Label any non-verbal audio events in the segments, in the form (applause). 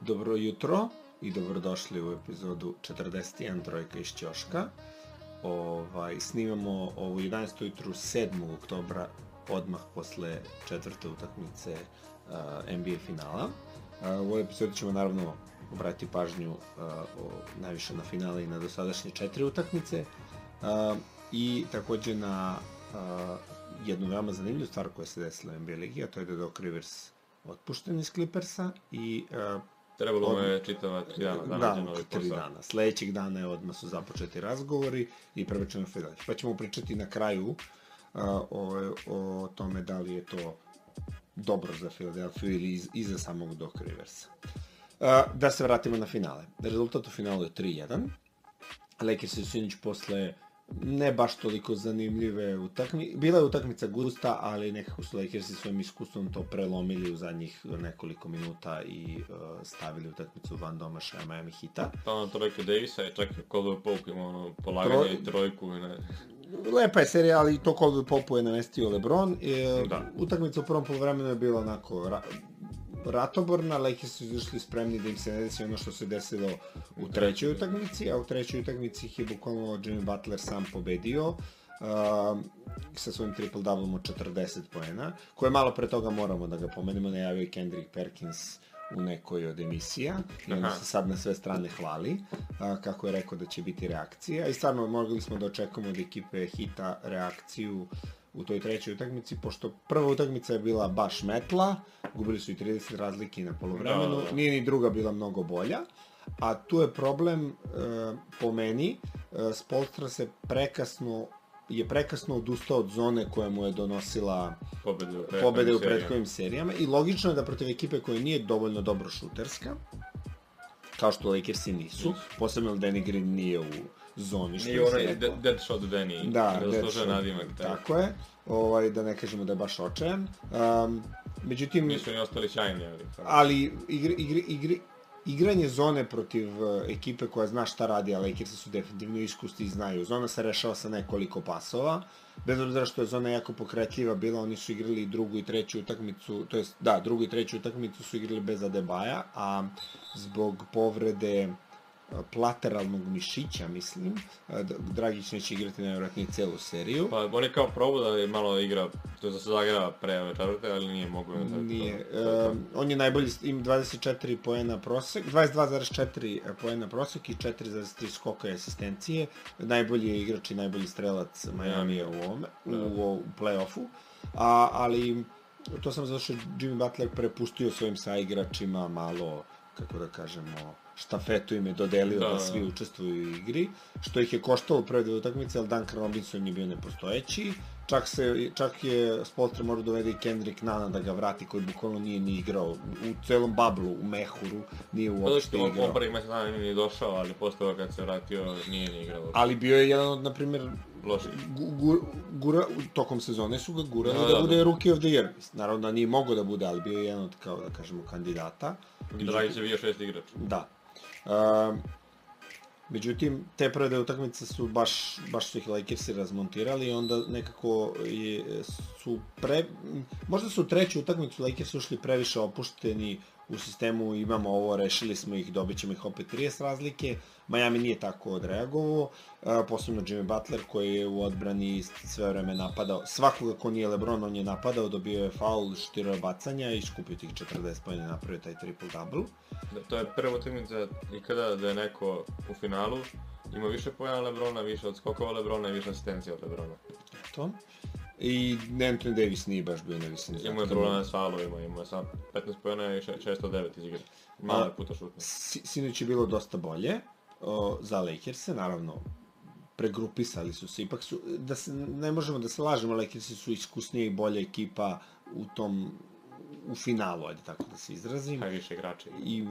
Dobro jutro i dobrodošli u epizodu 41 Trojka iz Ćoška. Ovaj, snimamo ovo 11. jutru 7. oktobra, odmah posle četvrte utakmice uh, NBA finala. Uh, u ovoj epizodi ćemo naravno obratiti pažnju uh, o, najviše na finale i na dosadašnje četiri utakmice uh, i takođe na uh, jednu veoma zanimljivu stvar koja se desila u NBA ligi, a to je da Doc Rivers otpušten iz Clippersa i uh, Trebalo Od- mu je čitava tri dana da, da, nađe novi tri posao. dana. Sledećeg dana je odmah su započeti razgovori i prebačeno Filadelfiju. Pa ćemo pričati na kraju uh, o, o tome da li je to dobro za Filadelfiju ili iz, i za samog Doc Riversa. Uh, da se vratimo na finale. Rezultat u finalu je 3-1. Lakers su sinoć posle ne baš toliko zanimljive utakmice. Bila je utakmica gusta, ali nekako su Lakersi svojim iskustvom to prelomili u zadnjih nekoliko minuta i uh, stavili utakmicu van domašaja Miami Hita. Pa ono trojka Davisa je čak i Caldwell Pope ima ono polaganje Troj- i trojku i ne. Lepa je serija, ali to Caldwell Popu je namestio LeBron. E, Da. Utakmica u prvom polovremenu je bila onako ra ratoborna, Lakers su izašli spremni da im se ne desi ono što se desilo u trećoj utakmici, a u trećoj utakmici ih je bukvalno Jimmy Butler sam pobedio uh, sa svojim triple-doublom od 40 poena, koje malo pre toga moramo da ga pomenemo, najavio je Kendrick Perkins u nekoj od emisija i Aha. se sad na sve strane hvali a, kako je rekao da će biti reakcija i stvarno mogli smo da očekujemo od ekipe Hita reakciju u toj trećoj utakmici, pošto prva utakmica je bila baš metla, gubili su i 30 razlike na polovremenu, Da, da, da. nije ni druga bila mnogo bolja, a tu je problem e, po meni, e, Spolstra se prekasno je prekasno odustao od zone koja mu je donosila Pobede u pobede u prethodnim serijama i logično je da protiv ekipe koja nije dovoljno dobro šuterska, kao što Lakersi nisu, posebno Danny Green nije u zoni, što se onaj dead, shot Danny. Da, dead zaslužuje shot, nadimak. Da. Tako je, ovaj, da ne kažemo da je baš očajan. Um, međutim, Nisu ni ostali sjajni, ali... ali igri, igri, igri, igranje zone protiv uh, ekipe koja zna šta radi, a Lakersi su definitivno iskusti i znaju. Zona se rešava sa nekoliko pasova, bez obzira što je zona jako pokretljiva bila, oni su igrali i drugu i treću utakmicu, to jest, da, drugu i treću utakmicu su igrali bez Adebaja, a zbog povrede plateralnog mišića, mislim, Dragić neće igrati najvjerojatnije celu seriju. Pa on je kao probao da je malo igra, to je da se zagrava pre ove četvrte, ali nije mogao. Nije. To- to- Um, on je najbolji, ima 24 poena prosek, 22,4 poena prosek i 4,3 skoka i asistencije. Najbolji je igrač i najbolji strelac Miami u ovome, u, u, u play-offu. A, ali to sam zato što Jimmy Butler prepustio svojim saigračima malo, kako da kažemo, štafetu im je dodelio da, Da, da da. svi učestvuju u igri, što ih je koštalo prve dve utakmice, ali Duncan Robinson je bio nepostojeći. Čak, se, čak je Spolstra morao dovede i Kendrick Nana da ga vrati, koji bukvalno nije ni igrao. U celom bablu, u Mehuru, nije uopšte što on igrao. on prvi mesec dana nije ni došao, ali posle toga kad se vratio nije ni igrao. Ali bio je jedan od, na primjer, Loši. gu, gu, gura, tokom sezone su ga gurali da, Da, da, da, bude da. Rookie of the Year. Naravno da nije mogao da bude, ali bio je jedan od, kao da kažemo, kandidata. I Dragić je bio šest igrač. Da. Međutim, te prve utakmice su baš, baš su ih Lakersi razmontirali i onda nekako je, su pre... Možda su u treću utakmicu Lakersi ušli previše opušteni u sistemu imamo ovo, rešili smo ih, dobit ćemo ih opet 30 razlike. Miami nije tako odreagovao, uh, posebno Jimmy Butler koji je u odbrani sve vreme napadao. Svakoga ko nije Lebron, on je napadao, dobio je faul, štirao bacanja i skupio tih 40 pojene napravio taj triple-double. Da, to je prva utakmica ikada da je neko u finalu ima više pojena Lebrona, više od skokova Lebrona i više asistencija od Lebrona. to. I Anthony Davis nije baš bio na visini Imao je problema s faulovima, imao je sam 15 pojena i še- 609 iz igre. Malo je puta šutno. Si- Sinoć je bilo dosta bolje o, za Lakers-e, naravno pregrupisali su se, ipak su, da se, ne možemo da se lažemo, Lakersi su iskusnija i bolja ekipa u tom, u finalu, ajde tako da se izrazim. Najviše igrača. I,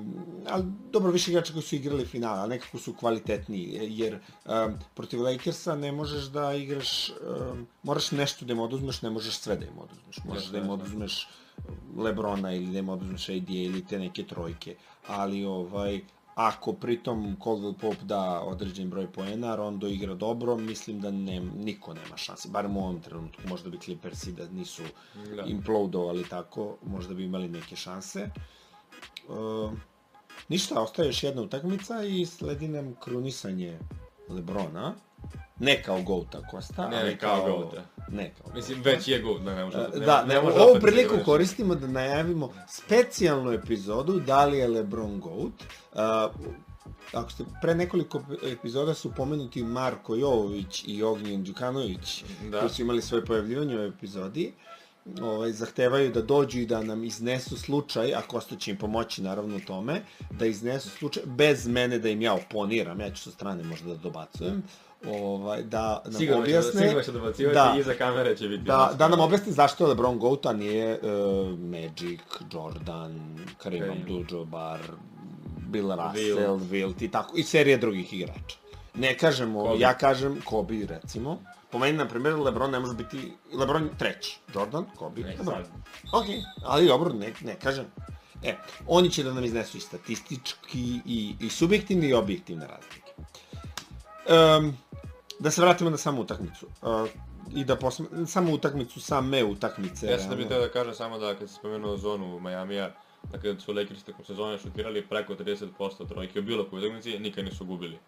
ali dobro, više igrača koji su igrali finale, ali nekako su kvalitetniji, jer um, protiv Lakersa ne možeš da igraš, um, moraš nešto da im oduzmeš, ne možeš sve da im oduzmeš. Možeš Jasno, da im oduzmeš Lebrona ili da im oduzmeš AD ili te neke trojke, ali ovaj, ako pritom Caldwell Pope da određen broj poena, Rondo igra dobro, mislim da ne, niko nema šanse, barem u ovom trenutku, možda bi Clippersi da nisu Da. implodovali tako, možda bi imali neke šanse. Uh, Ništa, ostaje još jedna utakmica i sledi nam krunisanje Lebrona. Ne kao Gouta Kosta, Ne, ali kao Goata. Ne kao Mislim, već je good, da ne može... Ne Da, mo- ne, može ovu opet priliku da koristimo da najavimo specijalnu epizodu da li je LeBron GOAT. Uh, ako ste pre nekoliko epizoda su pomenuti Marko Jovović i Ognjen Đukanović, Da. koji su imali svoje pojavljivanje u epizodi, ovaj, zahtevaju da dođu i da nam iznesu slučaj, a Kosta će im pomoći naravno u tome, da iznesu slučaj, bez mene da im ja oponiram, ja ću sa strane možda da dobacujem, ovaj, da nam Sigurno će, objasne... sigurno će dobacivati Da. i iza kamere će biti. Da, da nam objasni zašto LeBron GOAT, a nije uh, Magic, Jordan, Kareem Kareem. Abdul-Jabbar, Bill Russell, Wilt. I tako, i serije drugih igrača. Ne kažemo, Kobe. ja kažem Kobe recimo. Po meni, na primjer, LeBron ne može biti, LeBron treći, Jordan, Kobe, Ne, LeBron. sad. Ok, ali dobro, ne, ne kažem. E, oni će da nam iznesu i statistički, i, i subjektivne i objektivne razlike. Um, da se vratimo na samu utakmicu. Uh, I da posme, samu utakmicu, same utakmice. Ja sam da bih teo da kažem samo da kad se spomenuo zonu Majamija, da kada su Lakers tokom sezone šutirali preko 30% trojke u bilo kojoj utakmici, nikad nisu gubili.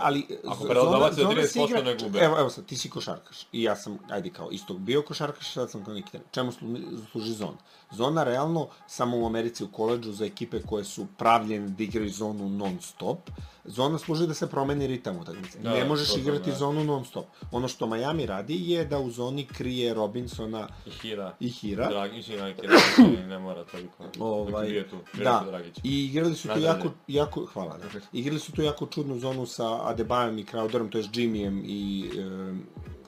Ali ako zona se 30% igra- ne gube. Evo, evo sad, ti si košarkaš i ja sam, ajde kao istog bio košarkaš, sad sam kao neki trener. Čemu slu- služi zona? Zona realno samo u Americi u koleđu za ekipe koje su pravljene da igraju zonu non stop. Zona služi da se promeni ritam utakmice. Da, ne možeš to igrati da. zonu non stop. Ono što Miami radi je da u zoni krije Robinsona I Hira. i Hira. Dragić i Dragić, ne mora toliko. Ovaj, da, i igrali su tu jako, jako, hvala, da. Igrali su tu jako čudnu zonu sa Adebayom i Crowderom, to je Jimmyjem i,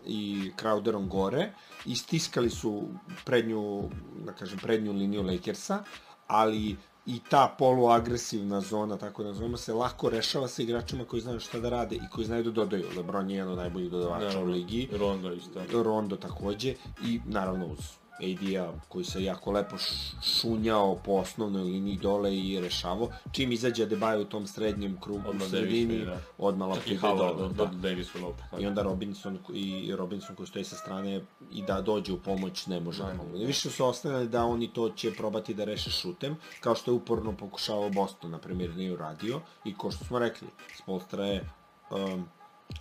i Crowderom gore i stiskali su prednju, da kažem, prednju liniju Lakersa, ali i ta poluagresivna zona, tako da nazovemo se, lako rešava sa igračima koji znaju šta da rade i koji znaju da dodaju. LeBron je jedan od najboljih dodavača u Naravno, ligi. Rondo isto. Rondo takođe i naravno uz AD-a koji se jako lepo šunjao po osnovnoj liniji dole i rešavao. Čim izađe Adebayo u tom srednjem krugu u sredini, Davis, da. odmah lopta ide dole. do, Da. Davisu loptu. I onda Robinson i Robinson koji stoji sa strane i da dođe u pomoć ne može da ne. Više su ostavili da oni to će probati da reše šutem, kao što je uporno pokušavao Boston, na primjer, nije uradio. I ko što smo rekli, Spolstra je um,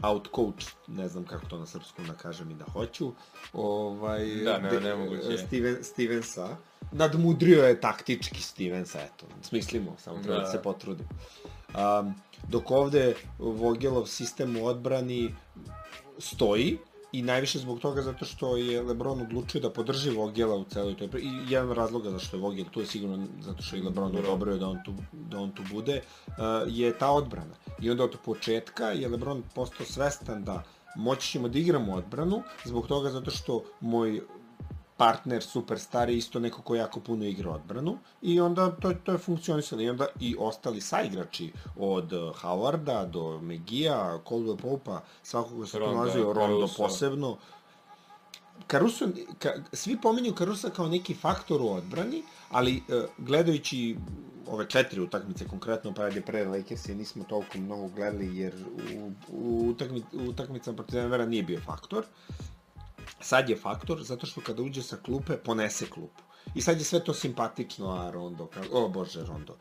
outcoach, ne znam kako to na srpskom da kažem i da hoću, ovaj, Da, ne- nemoguće je. Steven, Stevensa, nadmudrio je taktički Stevensa, eto, smislimo, samo treba da, Da. se potrudim. Um, dok ovde Vogelov sistem u odbrani stoji, i najviše zbog toga zato što je LeBron odlučio da podrži Vogela u celoj toj pri- i jedan razloga zašto je Vogel tu je sigurno zato što je LeBron Dobro. odobrio da on tu, da on tu bude uh, je ta odbrana. I onda od početka je LeBron postao svestan da moći ćemo da igramo odbranu zbog toga zato što moj partner superstar je isto neko ko jako puno igra odbranu i onda to, to je funkcionisalo i onda i ostali saigrači od uh, Howarda do Megija, Caldwell Popa, svakoga se nalazio, Rondo posebno. Caruso, ka, svi pominju Carusa kao neki faktor u odbrani, ali uh, gledajući ove četiri utakmice konkretno, pa ajde pre Lakers je nismo toliko mnogo gledali jer u, u, utakmi, u utakmicama protiv Denvera nije bio faktor. Sad je faktor zato što kada uđe sa klupe ponese klupu. I sad je sve to simpatično, a Rondo, ka, o bože Rondo,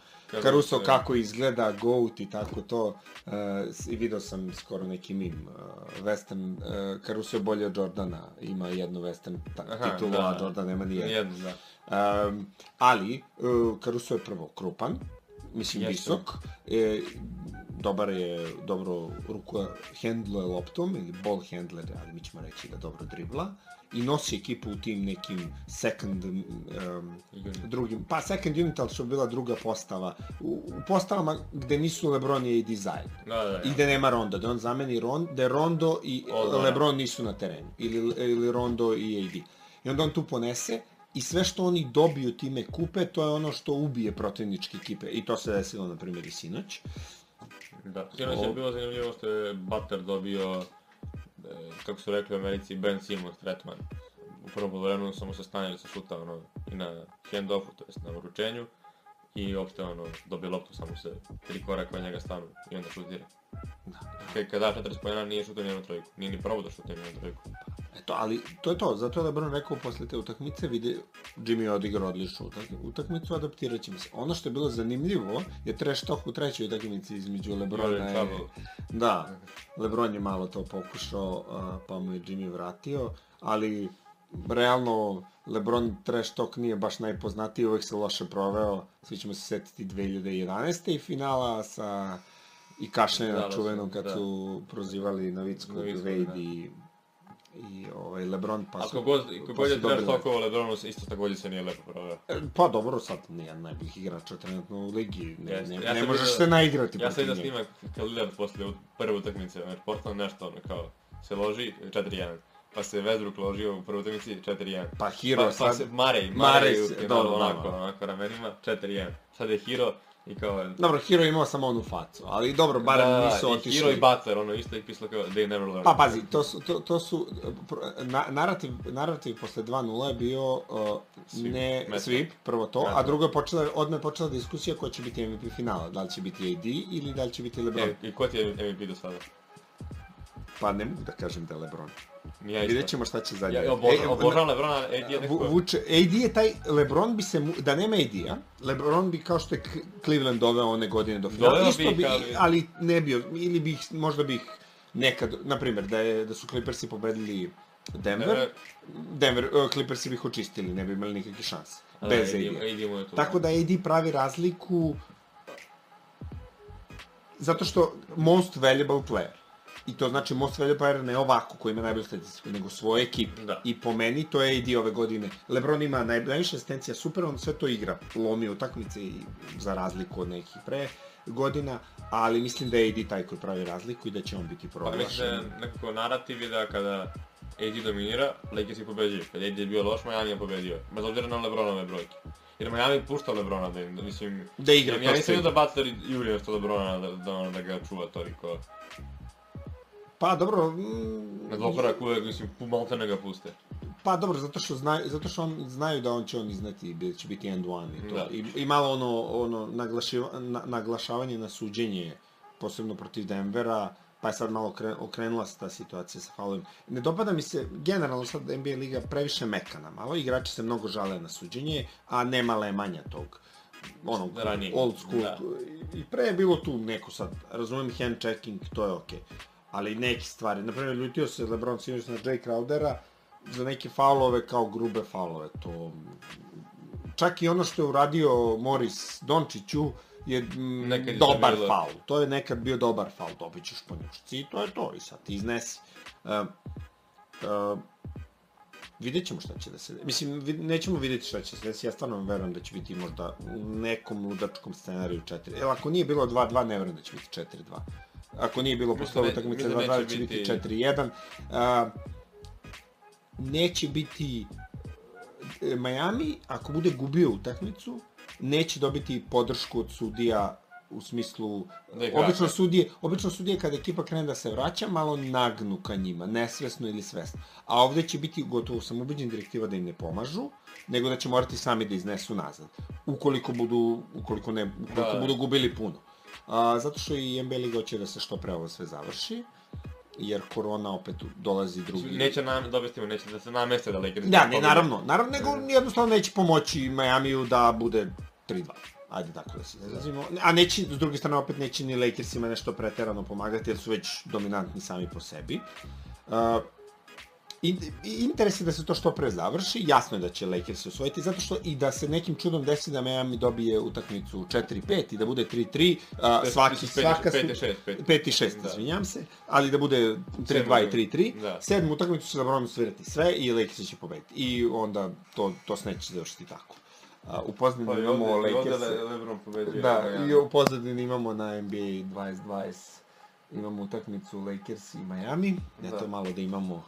je- kako izgleda, Goat i tako to, uh, i video sam skoro neki mim, uh, Western, uh, Caruso je bolje od Jordana, ima jednu Western Aha, titulu, da. a Jordan nema ni jednu. Da. Um, ali, uh, Caruso je prvo krupan, mislim Jeste. visok, e, dobar je, dobro ruku hendluje loptom, ili ball handler, ali mi ćemo reći da dobro dribla, i nosi ekipu u tim nekim second, um, drugim, pa second unit, ali je bila druga postava, u, u postavama gde nisu Lebron i AD zajedno. Da, da, I da. gde nema Ronda, da on zameni Ron, da Rondo i Odbrana. Lebron nisu na terenu. Ili, ili Rondo i AD. I onda on tu ponese i sve što oni dobiju time kupe, to je ono što ubije protivničke ekipe. I to se desilo, na primjer, i sinoć. Da. Sinoć je bilo zanimljivo što je Butler dobio, e, kako su rekli u Americi, Ben Simmons tretman. U prvom polovremenu samo se stanjali sa šuta ono, i na hand-offu, to jest na uručenju. I uopšte ono, dobije loptu, samo se tri koraka od njega stanu i onda šutira. Da. Kad, kad da 40 pojena nije šutao nijednu trojku. Nije ni probao da šutira nijednu trojku. Eto, ali to je to, zato je Lebron rekao posle te utakmice, vidi, Jimmy je odigrao odličnu utak- utakmicu, adaptirat ćemo se. Ono što je bilo zanimljivo je trash talk u trećoj utakmici između Lebrona i... Da, Lebron je malo to pokušao, pa mu je Jimmy vratio, ali realno Lebron trash talk nije baš najpoznatiji, uvek se loše proveo, svi ćemo se setiti 2011. i finala sa i kašljenja čuvenom kad da. su prozivali Novickog, da. I, i ovaj, Lebron, pa A su... kogod, pa kogod je dobili- talkovao Lebronu, isto takođe se nije lepo proveo. E, Pa dobro, sad nije najboljih igrača trenutno u ligi, ne, Jeste. ne, Ja ne možeš se naigrati Ja sam vidio njega. snimak kad Lillard posle prve utakmice, znači Portland nešto ono kao se loži 4-1. Pa se Westbrook ložio u prvoj utakmici 4-1. Pa Hero pa, pa sad... se Marej, Marej Marej finalu dobro, onako, onako ramenima, 4-1. Sad je Hero i kao... Dobro, Hero je imao samo onu facu, ali dobro, barem da, nisu otišli. Hero i Butler, ono isto je pisalo kao they never learn. Pa pazi, to su, to, to su na, narativ, narativ posle 2-0 je bio uh, Sweep, ne metro. sweep, prvo to, a Metro. drugo je počela, odmah je počela diskusija koja će biti MVP finala, da li će biti AD ili da li će biti LeBron. E, I ko ti je MVP do sada? Pa ne mogu da kažem da je LeBron. Ja. Vidjet ćemo šta će zadnje. Ja, obožavam, E, obožavam Lebrona, AD je nekako... Vuče, AD je taj, LeBron bi se, da nema AD-a, LeBron bi kao što je Cleveland doveo one godine do finala, Doveo isto bi ali- ali ne bio, ili bi ih, možda bi ih nekad, na primjer, da, je, da su Clippersi pobedili Denver, E, Denver, uh, Clippersi bi ih očistili, ne bi imali nikakve šanse. da, Bez AD, AD. Tu. Tako da AD pravi razliku zato što most valuable player. I to znači most valuable player ne ovako koji ima najbolju statistiku, nego svoje ekipe. Da. I po meni to je AD ove godine. LeBron ima naj, najviše asistencija, super, on sve to igra. Lomi utakmice i za razliku od nekih pre godina, ali mislim da je AD taj koji pravi razliku i da će on biti Pa mislim da proglašen. je nekako narativ je da kada AD dominira, Lakers je pobeđuju. Kada AD je bio loš, Miami je pobedio. Bez obzira na Lebronove brojke. Jer Miami pušta Lebrona da im, da mislim... Da igra ja, to ja vidio da Butler juri nešto Lebrona da, da, da ga čuva toliko. Pa dobro, mm, Na dvokorak uvek, mislim, pu maltene ga puste. Pa dobro, zato što znaju, zato što on, znaju da on će on izneti, da će biti end one i to. Da. I, I malo ono, ono naglašiva, na, naglašavanje na suđenje, posebno protiv Denvera, pa je sad malo kre, okrenula se ta situacija sa faulom. Ne dopada mi se, generalno sad NBA liga previše mekana, malo igrači se mnogo žale na suđenje, a nema lemanja tog onog Ranije, old school. da. I pre je bilo tu neko sad, razumem hand checking, to je okej. Ali neke stvari, na primjer, ljutio se LeBron sinoć na Jay Crowdera, za neke faulove kao grube faulove, to... Čak i ono što je uradio Moris Dončiću je mm, Nekad je dobar bilo. faul. To je nekad bio dobar faul, dobit ćeš po njušci i to je to, i sad ti iznesi. Uh, uh, vidjet ćemo šta će da se... Mislim, vid, nećemo vidjeti šta će se desiti, ja stvarno verujem da će biti možda u nekom ludačkom scenariju 4. Evo, ako nije bilo 2-2, ne verujem da će biti 4-2. Ako nije bilo posle da ne- utakmice mislim da 2-2, da će biti biti- 4-1. Uh, neće biti e, Miami, ako bude gubio utakmicu, neće dobiti podršku od sudija u smislu Da ih obično sudije, obično sudije kada ekipa krene da se vraća, malo nagnu ka njima, nesvesno ili svesno. A ovde će biti gotovo sam ubeđen direktiva da im ne pomažu, nego da će morati sami da iznesu nazad. Ukoliko budu, ukoliko ne, ukoliko Da. budu gubili puno. A, zato što i NBA Liga hoće da se što pre ovo sve završi, jer korona opet dolazi drugi... Neće nam, dobiti neće da se nameste da Lakers... Da, ne, naravno, naravno, nego jednostavno neće pomoći Majamiju da bude 3-2. Ajde tako da se izrazimo. A neće, s druge strane, opet neće ni Lakersima nešto preterano pomagati, jer su već dominantni sami po sebi. Uh, interes je da se to što pre završi, jasno je da će Lakers osvojiti, zato što i da se nekim čudom desi da Miami dobije utakmicu 4-5 i da bude 3-3, uh, svaki, svaka... pet i šest, pet. 5 i 6, Da. izvinjam se, ali da bude 3-2 i 3-3. Da. Sedmu utakmicu će LeBron svirati sve i Lakers će pobediti. I onda to, to se neće završiti tako. Uh, u pozadini Pa imamo Lakers. Le- Lebron pobeđuje. Da, Miami. i u pozadini imamo na NBA 2020 imamo utakmicu Lakers i Miami. Eto Da. malo da imamo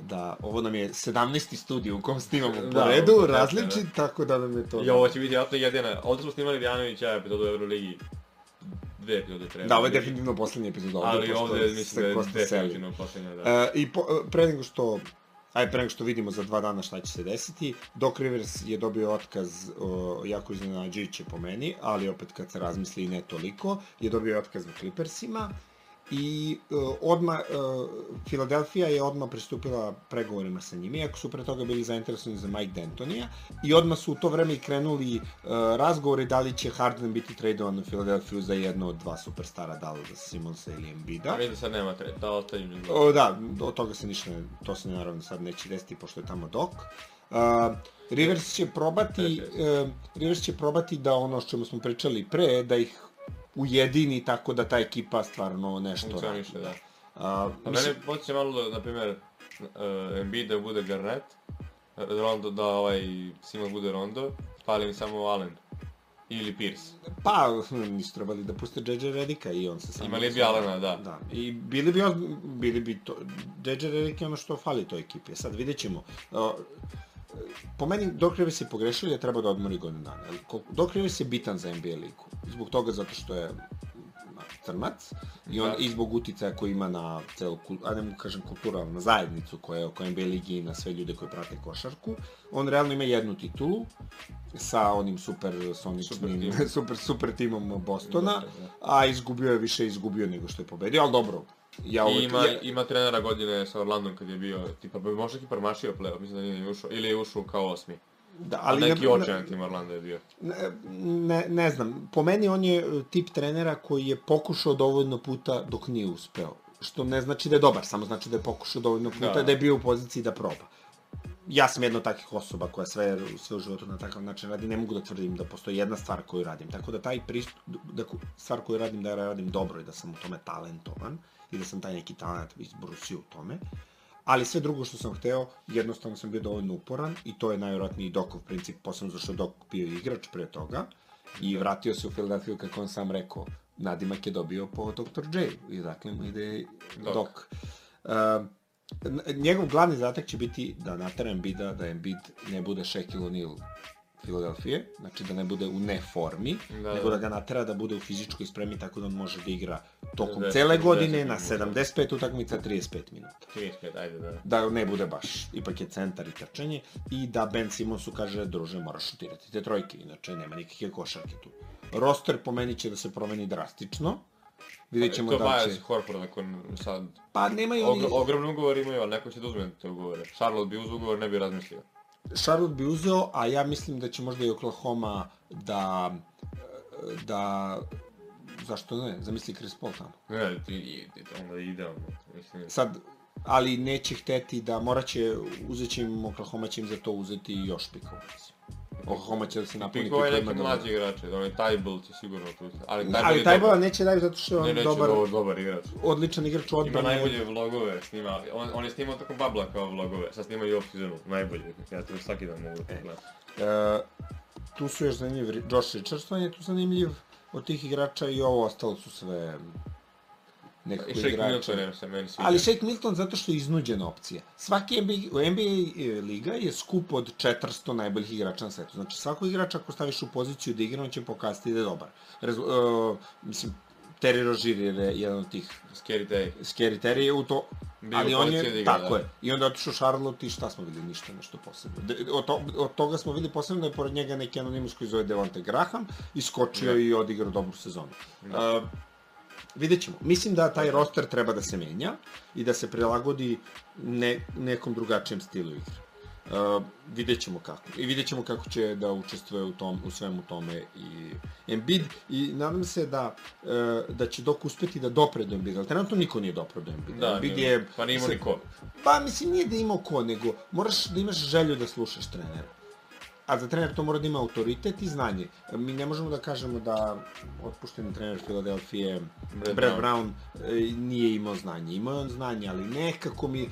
da ovo nam je 17. studij u kom snimamo po Da, redu, jeste, različit, tako da nam je to... I ovo će biti vjerojatno jedina. Ovdje smo snimali Vjanović, ja epizodu u Euroligi. Dve epizode treba. Da, ovo je definitivno poslednji epizod ovde, Ali ovdje mislim da je definitivno posljednja, da. E, I po, pre nego što Aj, pre nego što vidimo za dva dana šta će se desiti, Doc Rivers je dobio otkaz, o, jako iznenađujuće po meni, ali opet kad se razmisli i ne toliko, je dobio otkaz na Clippersima i uh, odma uh, Filadelfija je odma pristupila pregovorima sa njima, iako su pre toga bili zainteresovani za Mike D'Antonija i odma su u to vreme i krenuli uh, razgovori da li će Harden biti tradovan u Filadelfiju za jedno od dva superstara, da li za Simonsa ili Embida. A vidi sad nema tre, da ostavim. O, da, od toga se ništa, to se naravno sad neće desiti pošto je tamo dok. Uh, Rivers će probati, uh, Rivers će probati da ono o čemu smo pričali pre, da ih ujedini tako da ta ekipa stvarno nešto radi. Funkcioniše, da. Uh, A mene podsjeća malo, na primjer, uh, Embiid da bude Garnett, Rondo da ovaj Simon bude Rondo, fali mi samo Allen. Ili Pierce. Pa, (laughs) nisu trebali da puste JJ Redika i on se samo... Imali bi Allena, da. Da, i bili bi, ozb- bili bi to... JJ Redick je ono što fali toj ekipi. Sad vidjet ćemo. Uh, po meni Doc Rivers je pogrešio je treba da odmori godinu dana. Doc Rivers je bitan za NBA ligu. Zbog toga zato što je crnac i on Da. i zbog uticaja koji ima na celu, a ne mu kažem kulturu, ali na zajednicu koja je oko NBA ligi i na sve ljude koji prate košarku. On realno ima jednu titulu sa onim super soničnim, (laughs) Super super, timom. super, timom Bostona, Da. a izgubio je više izgubio nego što je pobedio, ali dobro. Ja I uvek, ima, ja, ima trenera godine sa Orlandom kad je bio, tipa, možda i promašio play mislim da nije ni ušao, ili je ušao kao osmi. Da, Ali neki ne, očajan tim Orlando je bio. ne, ne, ne znam, po meni on je tip trenera koji je pokušao dovoljno puta dok nije uspeo. Što ne znači da je dobar, samo znači da je pokušao dovoljno puta, da, Da. je bio u poziciji da proba. Ja sam jedna od takvih osoba koja sve, sve u životu na takav način radi, ne mogu da tvrdim da postoji jedna stvar koju radim. Tako da taj pristup, da stvar koju radim, da radim dobro i da sam u tome talentovan i da sam taj neki talent izbrusio u tome. Ali sve drugo što sam hteo, jednostavno sam bio dovoljno uporan i to je najvjerojatnije i Dokov princip, posebno zašto Dok bio igrač pre toga i vratio se u Filadelfiju kako on sam rekao, nadimak je dobio po Dr. J i dakle mu ide Dok. Dok. Uh, njegov glavni zadatak će biti da natera Embida, da Embiid ne bude Shaquille O'Neal Filadelfije, znači da ne bude u neformi, Da, nego da. da ga natera da bude u fizičkoj spremi tako da on može da igra tokom 90, cele godine 90 na minuta. 75 utakmica 35 minuta 35, ajde da. da ne bude baš, ipak je centar i trčanje, i da Ben Simonsu kaže, druže, moraš šutirati te trojke, inače nema nikakve košarke tu. Roster po meni će da se promeni drastično, vidjet ćemo to da li Baja će... za Horford, ako sad Pa nemaju oni... ogr ogromni ugovor imaju, ali neko će da uzme te ugovore. Charlotte bi uz ugovor ne bi razmislio. Charlotte bi uzeo, a ja mislim da će možda i Oklahoma da... da... Zašto ne? Zamisli Chris Paul tamo. Ne, ti, onda je idealno. Mislim, Sad, ali neće hteti da, morat će, uzet će im, Oklahoma će im za to uzeti još pikova. Oklahoma će da se napuni Piko je neki mlađi igrači, da onaj Tybalt će sigurno tu. Ali Tybalt Ali bola neće daju zato što je Ne, on neće dobar, dobar, dobar igrač. odličan igrač u Ima najbolje vlogove, snima, on, on je snimao tokom babla kao vlogove, sad snima i off sezonu, najbolje, ja to svaki dan mogu da gledam. E, tu su još zanimljiv, Josh Richardson je tu zanimljiv od tih igrača i ovo ostalo su sve I nekakve Shake igrače. Milton je se meni sviđa. Ali Shake Milton zato što je iznuđena opcija. Svaki NBA, u NBA e, liga je skup od 400 najboljih igrača na svetu. Znači svakog igrača ako staviš u poziciju da igra, on će pokazati da je dobar. Rezu, uh, mislim, Terry Rozier je jedan od tih Scary Day. Scary Terry je u to, Bio ali on poziciji da je, igra, tako da. je. I onda je otišao Charlotte i šta smo videli, ništa, nešto posebno. De, od, to, od toga smo videli posebno da je pored njega neki anonimus koji zove Devonte Graham, iskočio Da. i odigrao dobru sezonu. Da. Uh, vidjet ćemo. Mislim da taj roster treba da se menja i da se prilagodi ne, nekom drugačijem stilu igre. Uh, vidjet ćemo kako. I vidjet ćemo kako će da učestvuje u, tom, u svemu tome i Embiid. I nadam se da, uh, da će dok uspeti da dopre do Embiida. Ali trenutno niko nije dopre do Embiida. Da, Embiid je... pa nije imao se- ni ko. Pa mislim nije da ima ko, nego moraš da imaš želju da slušaš trenera. A za trener to mora da ima autoritet i znanje. Mi ne možemo da kažemo da otpušteni trener Filadelfije, Brad Brad, Brown. Brown, e, nije imao znanje. Imao je on znanje, ali nekako mi...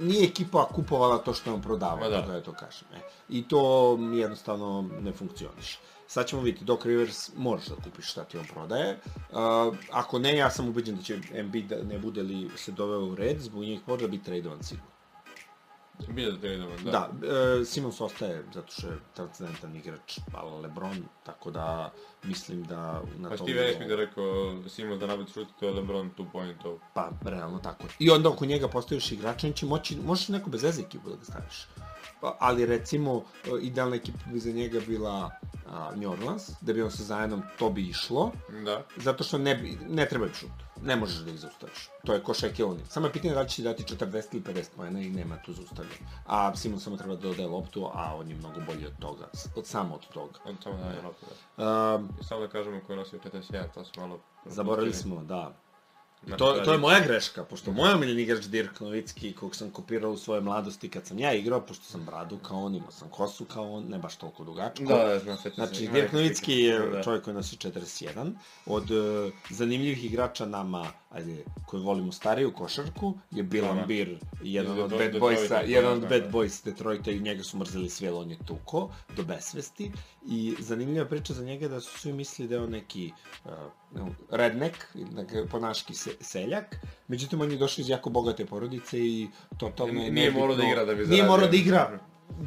Nije ekipa kupovala to što je on prodavao, Ma da. da. da to kažem. E. I to mi jednostavno ne funkcioniše. Sad ćemo vidjeti, Doc Rivers možeš da kupiš šta ti on prodaje. Uh, ako ne, ja sam ubeđen da će Embiid, ne bude li se doveo u red, zbog njih možda biti tradovan sigurno. Bilo da da. Da, e, Simons ostaje zato što je transcendentan igrač, ali Lebron, tako da mislim da na Pa tom... Steve Naismith je rekao Simons da nabiti šut, to je LeBron 2.0. Pa, realno tako. I onda oko njega postaviš igrača, on će moći, možeš neku bez veze ekipu da ga staviš. Pa, ali recimo, e, idealna ekipa bi za njega bila a, New Orleans, da bi on sa zajednom to bi išlo, Da. zato što ne, bi, ne treba im šut. Ne možeš da ih zaustaviš. To je ko Shaquille O'Neal. Samo je pitanje da li će ti dati 40 ili 50 pojena i nema tu zaustavljanja. A Simon samo treba da dodaje loptu, a on je mnogo bolji od toga. Od, samo od toga. On tamo daje loptu, da. Um, I samo da kažemo ko je nosio 41, to smo malo... zaboravili smo, da. To, da, to je da. moja greška, pošto moj omiljeni igrač Dirk Novicki, kog sam kopirao u svojoj mladosti kad sam ja igrao, pošto sam bradu kao on, imao sam kosu kao on, ne baš toliko dugačko. Da, da, znam. Znači, Dirk Novicki je Da. čovjek koji nosi 41. Od uh, zanimljivih igrača nama, ajde, koji volimo stariju košarku, je Bilan Da, da. Bir, jedan od Detroit- Bad Boysa, to jedan od Bad da. Boys Detroita i njega su mrzeli sve, on je tuko do besvesti. I zanimljiva priča za njega je da su svi mislili da je on neki uh, redneck, dakle, ponaški se, seljak. Međutim, on je došao iz jako bogate porodice i totalno je Nije morao da igra da bi Nije zaradio. morao da igra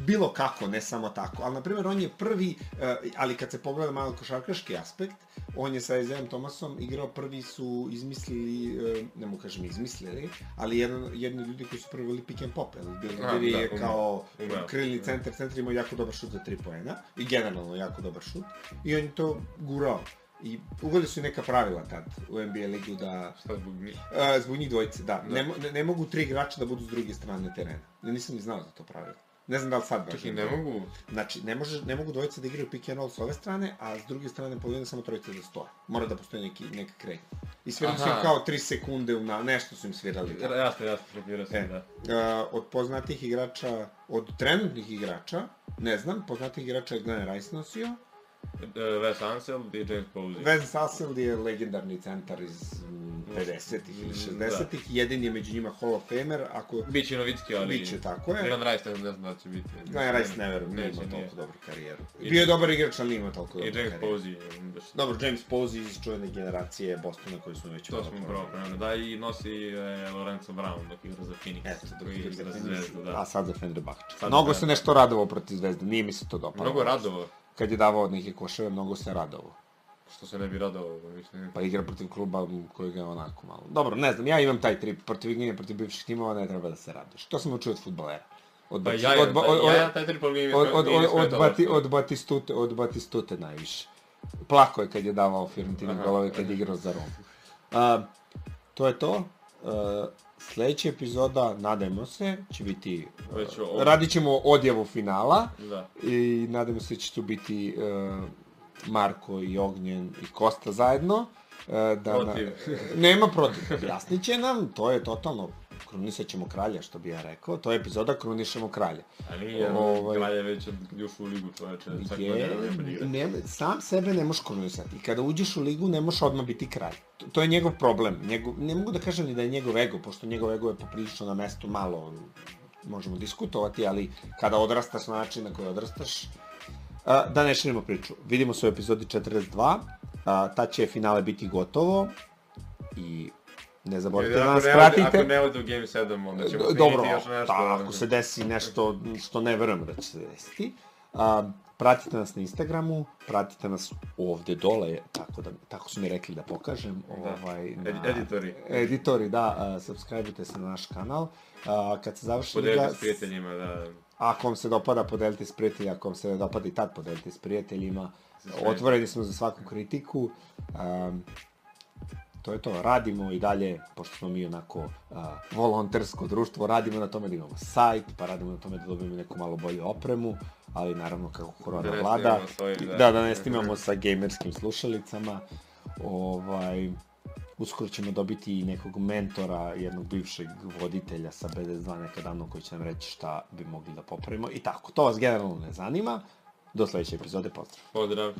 bilo kako, ne samo tako. Ali, na primjer, on je prvi, eh, ali kad se pogleda malo košarkaški aspekt, on je sa Isaiah Thomasom igrao, prvi su izmislili, eh, ne mogu kažem izmislili, ali jedan, jedni ljudi koji su prvi veli pick and pop, jer Bill Murray da, je umeo, kao umeo. krilni centar, centar imao jako dobar šut za tri poena i generalno jako dobar šut i on je to gurao. I uveli su neka pravila tad u NBA ligu da Šta zbog njih? A, zbog njih dvojice, da. Da. Ne, ne, ne mogu tri igrača da budu s druge strane terena. Ne, nisam ni znao za to pravilo. Ne znam da li sad. Čekaj, ne mogu... Znači, ne, može, ne mogu dvojice da igraju pick and roll s ove strane, a s druge strane polovina samo trojice da stoje. Mora da postoji neki, neka kretnja. I svirali su im kao 3 sekunde, na, nešto su im svirali. Ja- Jasno, jasno, šokirao sam, E. da. A, od poznatih igrača, od trenutnih igrača, ne znam, poznatih igrača je Glenn Rice nosio. E, Wes Ansel i James Posey. Ven Sassel je legendarni centar iz 50-ih ili 60-ih, jedin je među njima Hall of Famer, ako Biće Novicki, ali... Biće, tako je. Milan Rice, ne znam, da će biti. Glenn Rice ne verujem, imao nije. toliko dobru karijeru. I- Bio je dobar igrač, ali nije imao toliko I dobru James karijeru. Posey. je baš- Dobro, James Posey iz čuvene generacije Bostona koju smo već To smo prvo pomenuli. Da, i nosi e, Lorenzo Brown dok igra za Phoenix. Eto, dok koji igra za Zvezdu, da. A sad za Fenerbahče. Mnogo se nešto radovao protiv Zvezde, nije mi se to dopalo. Mnogo radovao, Kad je davao neke koševe, mnogo se radovao. Što se ne bi radovao, mislim. Pa igra protiv kluba kojeg je onako malo. Dobro, ne znam, ja imam taj trip protiv igranja protiv bivših timova, ne treba da se raduješ. To sam učio od futbolera. Od Pa Bati- ja, od, od, ja, ja taj nije mi od, od, od, od, Bati, od, Batistute, od Batistute najviše. Plako je kad je davao Fiorentini golove kad je igrao za Rom. A, to je to. A, sledeća epizoda, nadajmo se, će biti... Već o- radit ćemo odjavu finala Da. i nadamo se da će tu biti uh, Marko i Ognjen i Kosta zajedno. Uh, da, Protiv. Na, (laughs) nema protiv. Objasnit će nam, to je totalno krunisat ćemo kralja, što bi ja rekao. To je epizoda krunišemo kralja. Ali nije, Ovaj- Kralj je već ušao u ligu čoveče, Je, ne sam sebe ne možeš krunisati. I kada uđeš u ligu, ne možeš odmah biti kralj. To, to je njegov problem. Njegov, ne mogu da kažem ni da je njegov ego, pošto njegov ego je poprilično na mestu malo možemo diskutovati, ali kada odrastaš na način na koji odrastaš, a, da ne širimo priču. Vidimo se u epizodi 42, a, tad će finale biti gotovo i ne zaboravite da nas pratite. Ako ne ode u Game 7, onda ćemo Dobro, još nešto. pa, ako se desi nešto što ne verujem da će se desiti, a, pratite nas na Instagramu, pratite nas ovde dole, tako, da, tako su mi rekli da pokažem. Da. Ovaj, Ed- editori. Editori, da, a, subscribe-ite se na naš kanal. A, kad se završi Podelite s prijateljima, da. Ako vam se dopada, podelite s prijateljima, ako vam se ne dopada i tad podelite s prijateljima. Otvoreni smo za svaku kritiku. Um, to je to, radimo i dalje, pošto smo mi onako uh, volontersko društvo, radimo na tome da imamo sajt, pa radimo na tome da dobijemo neku malo bolju opremu, ali naravno kako korona Da vlada, da. da, da ne snimamo sa gamerskim slušalicama, ovaj, uskoro ćemo dobiti i nekog mentora, jednog bivšeg voditelja sa BD2 nekad davno koji će nam reći šta bi mogli da popravimo i tako. To vas generalno ne zanima. Do sledeće epizode, pozdrav! Pozdrav.